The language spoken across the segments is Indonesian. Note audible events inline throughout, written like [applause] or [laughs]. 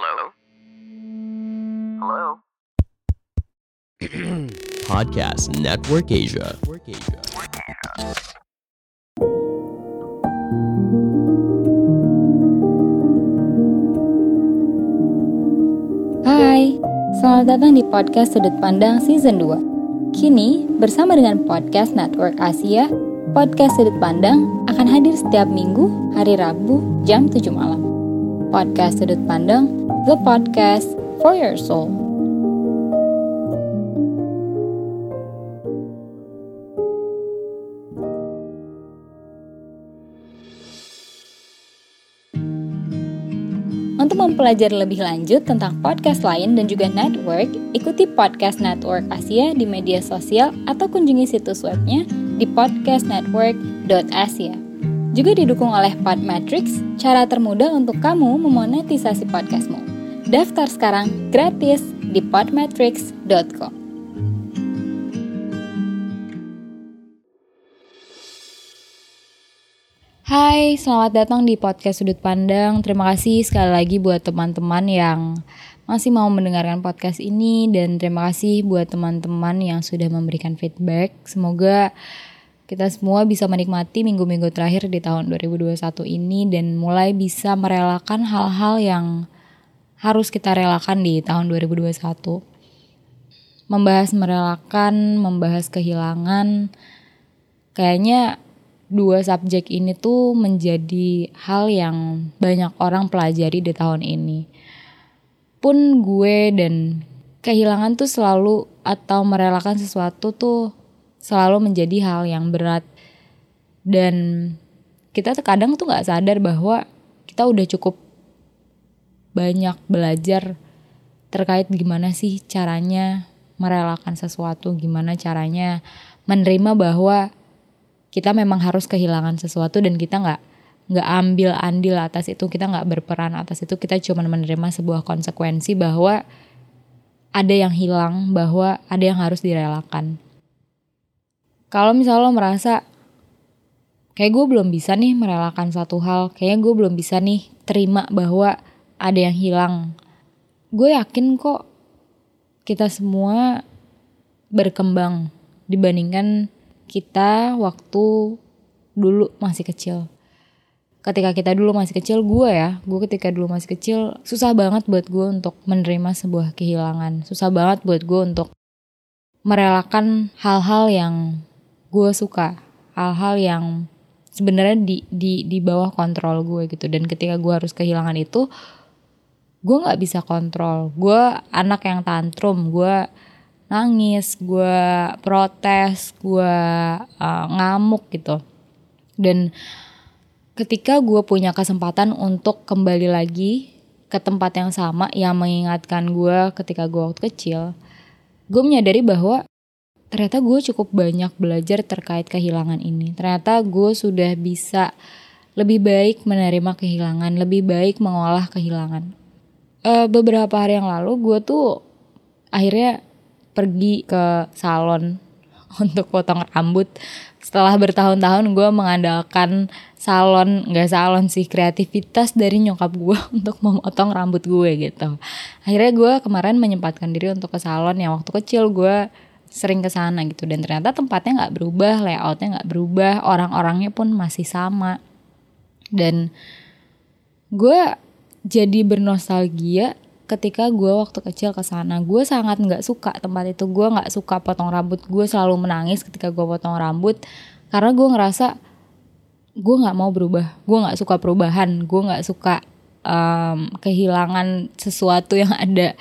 Hello? Hello? [clears throat] Podcast Network Asia. Hai, selamat datang di podcast Sudut Pandang Season 2. Kini, bersama dengan Podcast Network Asia, Podcast Sudut Pandang akan hadir setiap minggu, hari Rabu, jam 7 malam. Podcast Sudut Pandang, the podcast for your soul. Untuk mempelajari lebih lanjut tentang podcast lain dan juga network, ikuti Podcast Network Asia di media sosial atau kunjungi situs webnya di podcastnetwork.asia. Juga didukung oleh Podmetrics, cara termudah untuk kamu memonetisasi podcastmu. Daftar sekarang gratis di podmetrics.com. Hai, selamat datang di podcast Sudut Pandang. Terima kasih sekali lagi buat teman-teman yang masih mau mendengarkan podcast ini dan terima kasih buat teman-teman yang sudah memberikan feedback. Semoga kita semua bisa menikmati minggu-minggu terakhir di tahun 2021 ini dan mulai bisa merelakan hal-hal yang harus kita relakan di tahun 2021. Membahas merelakan, membahas kehilangan, kayaknya dua subjek ini tuh menjadi hal yang banyak orang pelajari di tahun ini. Pun gue dan kehilangan tuh selalu atau merelakan sesuatu tuh selalu menjadi hal yang berat. Dan kita terkadang tuh gak sadar bahwa kita udah cukup banyak belajar terkait gimana sih caranya merelakan sesuatu, gimana caranya menerima bahwa kita memang harus kehilangan sesuatu dan kita nggak nggak ambil andil atas itu kita nggak berperan atas itu kita cuma menerima sebuah konsekuensi bahwa ada yang hilang bahwa ada yang harus direlakan kalau misalnya lo merasa kayak gue belum bisa nih merelakan satu hal kayaknya gue belum bisa nih terima bahwa ada yang hilang gue yakin kok kita semua berkembang dibandingkan kita waktu dulu masih kecil. Ketika kita dulu masih kecil, gue ya, gue ketika dulu masih kecil, susah banget buat gue untuk menerima sebuah kehilangan. Susah banget buat gue untuk merelakan hal-hal yang gue suka. Hal-hal yang sebenarnya di, di, di bawah kontrol gue gitu. Dan ketika gue harus kehilangan itu, gue gak bisa kontrol. Gue anak yang tantrum, gue nangis, gue protes, gue uh, ngamuk gitu. Dan ketika gue punya kesempatan untuk kembali lagi ke tempat yang sama yang mengingatkan gue ketika gue waktu kecil, gue menyadari bahwa ternyata gue cukup banyak belajar terkait kehilangan ini. Ternyata gue sudah bisa lebih baik menerima kehilangan, lebih baik mengolah kehilangan. Uh, beberapa hari yang lalu gue tuh akhirnya pergi ke salon [laughs] untuk potong rambut setelah bertahun-tahun gue mengandalkan salon nggak salon sih kreativitas dari nyokap gue [laughs] untuk memotong rambut gue gitu akhirnya gue kemarin menyempatkan diri untuk ke salon yang waktu kecil gue sering ke sana gitu. Dan ternyata tempatnya nggak berubah layoutnya nggak berubah orang-orangnya pun masih sama. Dan gue jadi bernostalgia ketika gue waktu kecil ke sana. Gue sangat nggak suka tempat itu. Gue nggak suka potong rambut. Gue selalu menangis ketika gue potong rambut. Karena gue ngerasa gue nggak mau berubah. Gue nggak suka perubahan. Gue nggak suka um, kehilangan sesuatu yang ada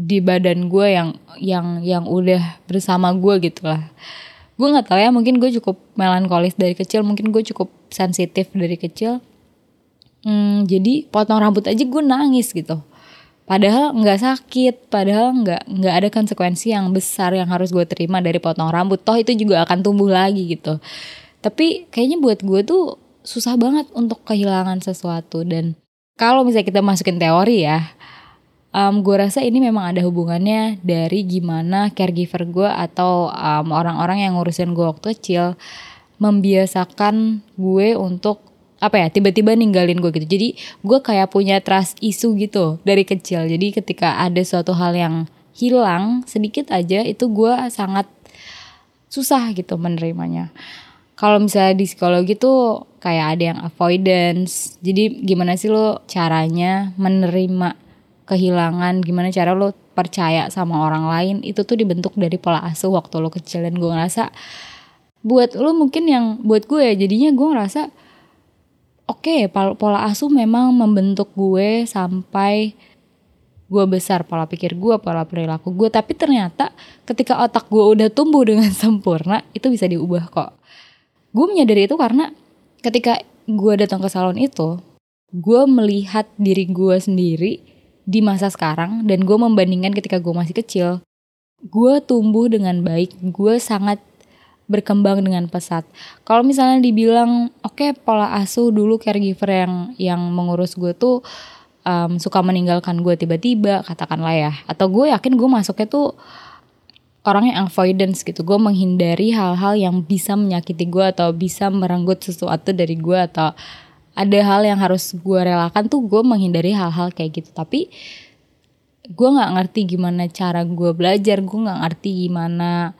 di badan gue yang yang yang udah bersama gue gitu lah. Gue nggak tahu ya mungkin gue cukup melankolis dari kecil mungkin gue cukup sensitif dari kecil. Hmm, jadi potong rambut aja gue nangis gitu. Padahal nggak sakit padahal nggak nggak ada konsekuensi yang besar yang harus gue terima dari potong rambut. Toh itu juga akan tumbuh lagi gitu. Tapi kayaknya buat gue tuh susah banget untuk kehilangan sesuatu. Dan kalau misalnya kita masukin teori ya um, gue rasa ini memang ada hubungannya dari gimana caregiver gue atau um, orang-orang yang ngurusin gue waktu kecil membiasakan gue untuk apa ya tiba-tiba ninggalin gue gitu. Jadi gue kayak punya trust isu gitu dari kecil. Jadi ketika ada suatu hal yang hilang sedikit aja itu gue sangat susah gitu menerimanya. Kalau misalnya di psikologi tuh kayak ada yang avoidance. Jadi gimana sih lo caranya menerima kehilangan gimana cara lo percaya sama orang lain itu tuh dibentuk dari pola asuh waktu lo kecil. Dan gue ngerasa buat lo mungkin yang buat gue ya jadinya gue ngerasa oke okay, pola asuh memang membentuk gue sampai gue besar pola pikir gue pola perilaku gue tapi ternyata ketika otak gue udah tumbuh dengan [laughs] sempurna itu bisa diubah kok. Gue menyadari itu karena ketika gue datang ke salon itu gue melihat diri gue sendiri di masa sekarang dan gue membandingkan ketika gue masih kecil gue tumbuh dengan baik gue sangat berkembang dengan pesat. Kalau misalnya dibilang oke okay, pola asuh dulu caregiver yang yang mengurus gue tuh um, suka meninggalkan gue tiba-tiba katakanlah ya atau gue yakin gue masuknya tuh orang yang avoidance gitu gue menghindari hal-hal yang bisa menyakiti gue atau bisa merenggut sesuatu dari gue atau ada hal yang harus gue relakan tuh gue menghindari hal-hal kayak gitu. Tapi gue nggak ngerti gimana cara gue belajar gue nggak ngerti gimana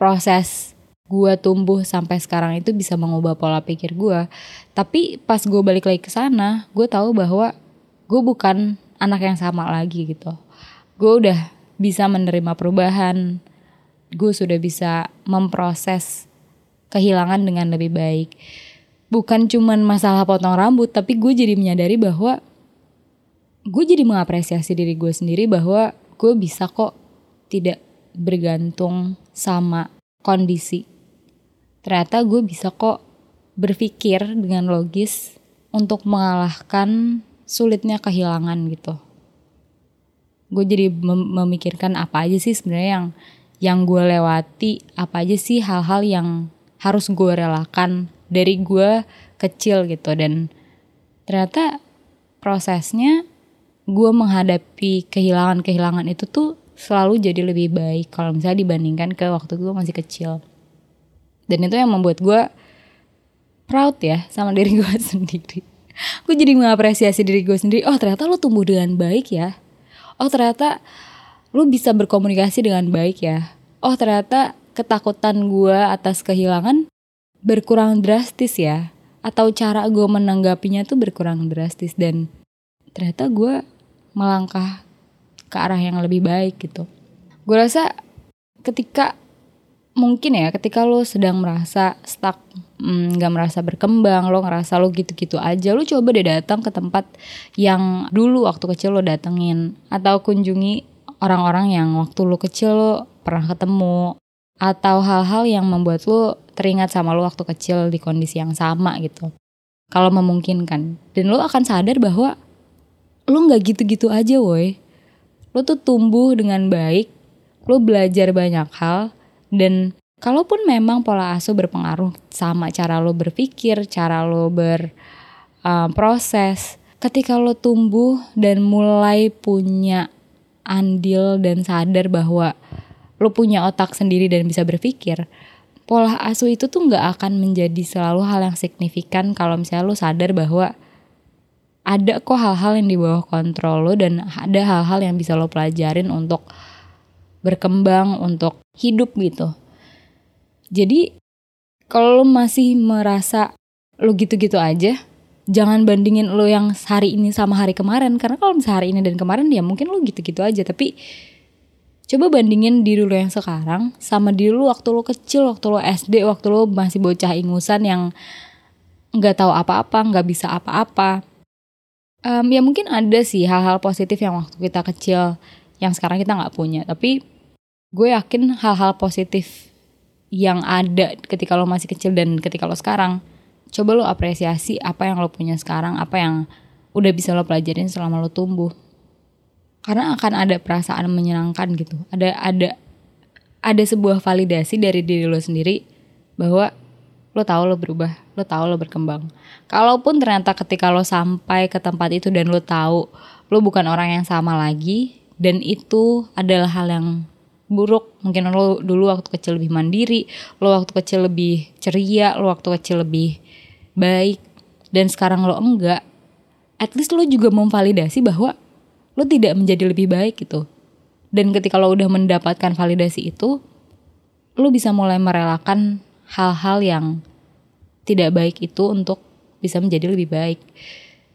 proses gue tumbuh sampai sekarang itu bisa mengubah pola pikir gue tapi pas gue balik lagi ke sana gue tahu bahwa gue bukan anak yang sama lagi gitu. Gue udah bisa menerima perubahan gue sudah bisa memproses kehilangan dengan lebih baik bukan cuman masalah potong rambut tapi gue jadi menyadari bahwa gue jadi mengapresiasi diri gue sendiri bahwa gue bisa kok tidak bergantung sama kondisi ternyata gue bisa kok berpikir dengan logis untuk mengalahkan sulitnya kehilangan gitu. Gue jadi mem memikirkan apa aja sih sebenarnya yang yang gue lewati, apa aja sih hal-hal yang harus gue relakan dari gue kecil gitu. Dan ternyata prosesnya gue menghadapi kehilangan-kehilangan itu tuh selalu jadi lebih baik kalau misalnya dibandingkan ke waktu gue masih kecil. Dan itu yang membuat gue proud ya sama [laughs] diri gue sendiri. Gue jadi mengapresiasi diri gue sendiri oh ternyata lo tumbuh dengan baik ya. Oh ternyata lo bisa berkomunikasi dengan baik ya. Oh ternyata ketakutan gue atas kehilangan berkurang drastis ya. Atau cara gue menanggapinya tuh berkurang drastis. Dan ternyata gue melangkah ke arah yang lebih baik gitu. Gue rasa ketika mungkin ya ketika lo sedang merasa stuck mm, nggak mm, merasa berkembang lo ngerasa lo gitu-gitu aja lo coba deh datang ke tempat yang dulu waktu kecil lo datengin. Atau kunjungi orang-orang yang waktu lo kecil lo pernah ketemu atau hal-hal yang membuat lo teringat sama lo waktu kecil di kondisi yang sama gitu. Kalau memungkinkan. Dan lo akan sadar bahwa lo nggak gitu-gitu aja woi. Lo tuh tumbuh dengan baik lo belajar banyak hal dan kalaupun memang pola asuh berpengaruh sama cara lo berpikir, cara lo berproses, um, ketika lo tumbuh dan mulai punya andil dan sadar bahwa lo punya otak sendiri dan bisa berpikir, pola asuh itu tuh nggak akan menjadi selalu hal yang signifikan kalau misalnya lo sadar bahwa ada kok hal-hal yang di bawah kontrol lo dan ada hal-hal yang bisa lo pelajarin untuk berkembang untuk hidup gitu. Jadi kalau lo masih merasa lo gitu-gitu aja, jangan bandingin lo yang hari ini sama hari kemarin karena kalau misalnya hari ini dan kemarin ya mungkin lo gitu-gitu aja tapi coba bandingin diri lo yang sekarang sama diri lo waktu lo kecil, waktu lo SD, waktu lo masih bocah ingusan yang nggak tahu apa-apa, nggak bisa apa-apa. Um, ya mungkin ada sih hal-hal positif yang waktu kita kecil yang sekarang kita nggak punya, tapi gue yakin hal-hal positif yang ada ketika lo masih kecil dan ketika lo sekarang coba lo apresiasi apa yang lo punya sekarang apa yang udah bisa lo pelajarin selama lo tumbuh karena akan ada perasaan menyenangkan gitu. Ada ada ada sebuah validasi dari diri lo sendiri bahwa lo tahu lo berubah lo tahu lo berkembang. Kalaupun ternyata ketika lo sampai ke tempat itu dan lo tahu lo bukan orang yang sama lagi dan itu adalah hal yang buruk. Mungkin lo dulu waktu kecil lebih mandiri lo waktu kecil lebih ceria lo waktu kecil lebih baik dan sekarang lo enggak, at least lo juga memvalidasi bahwa lo tidak menjadi lebih baik gitu. Dan ketika lo udah mendapatkan validasi itu, lo bisa mulai merelakan hal-hal yang tidak baik itu untuk bisa menjadi lebih baik.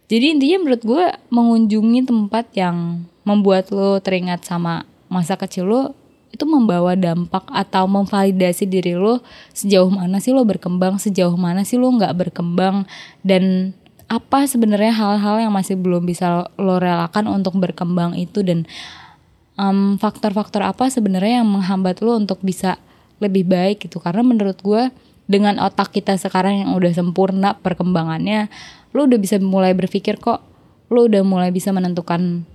Jadi intinya menurut gue mengunjungi tempat yang membuat lo teringat sama masa kecil lo itu membawa dampak atau memvalidasi diri lo sejauh mana sih lo berkembang, sejauh mana sih lo nggak berkembang dan apa sebenarnya hal-hal yang masih belum bisa lo relakan untuk berkembang itu? Dan faktor faktor-faktor apa sebenarnya yang menghambat lo untuk bisa lebih baik gitu? Karena menurut gue dengan otak kita sekarang yang udah sempurna perkembangannya lo udah bisa mulai berpikir kok lo udah mulai bisa menentukan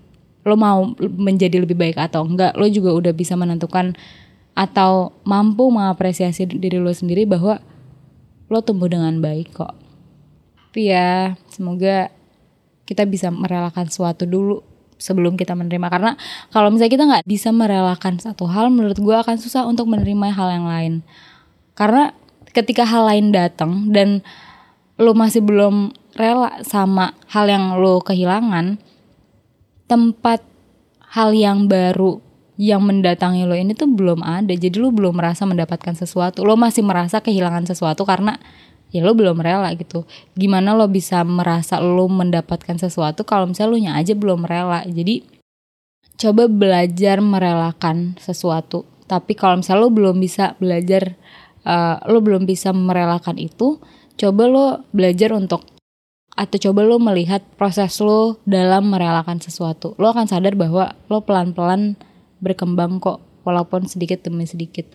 lo mau menjadi lebih baik atau enggak. Lo juga udah bisa menentukan atau mampu mengapresiasi diri lo sendiri bahwa lo tumbuh dengan baik kok tapi ya semoga kita bisa merelakan suatu dulu sebelum kita menerima. Karena kalau misalnya kita nggak bisa merelakan satu hal menurut gue akan susah untuk menerima hal yang lain. Karena ketika hal lain datang dan lo masih belum rela sama hal yang lo kehilangan tempat hal yang baru yang mendatangi lo ini tuh belum ada. Jadi lo belum merasa mendapatkan sesuatu. Lo masih merasa kehilangan sesuatu karena ya lo belum rela gitu gimana lo bisa merasa lo mendapatkan sesuatu kalau misalnya lo nya aja belum rela jadi coba belajar merelakan sesuatu tapi kalau misalnya lo belum bisa belajar uh, lo belum bisa merelakan itu coba lo belajar untuk atau coba lo melihat proses lo dalam merelakan sesuatu. Lo akan sadar bahwa lo pelan-pelan berkembang kok walaupun sedikit demi sedikit.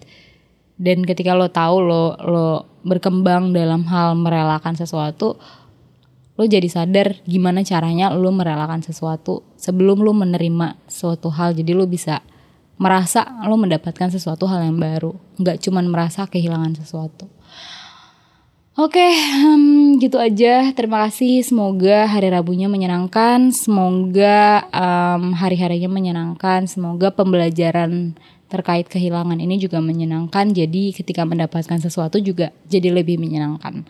Dan ketika lo tahu lo lo berkembang dalam hal merelakan sesuatu, lo jadi sadar gimana caranya lo merelakan sesuatu sebelum lo menerima suatu hal. Jadi lo bisa merasa lo mendapatkan sesuatu hal yang baru, nggak cuman merasa kehilangan sesuatu. Oke, um, gitu aja. Terima kasih. Semoga hari Rabunya menyenangkan. Semoga um, hari-harinya menyenangkan. Semoga pembelajaran terkait kehilangan ini juga menyenangkan. Jadi ketika mendapatkan sesuatu juga jadi lebih menyenangkan.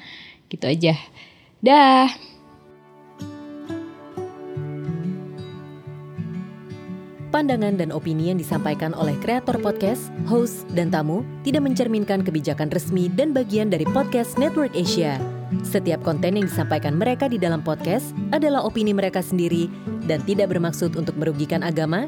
Gitu aja. Dah. Pandangan dan opini yang disampaikan oleh kreator podcast, host, dan tamu tidak mencerminkan kebijakan resmi dan bagian dari podcast Network Asia. Setiap konten yang disampaikan mereka di dalam podcast adalah opini mereka sendiri dan tidak bermaksud untuk merugikan agama,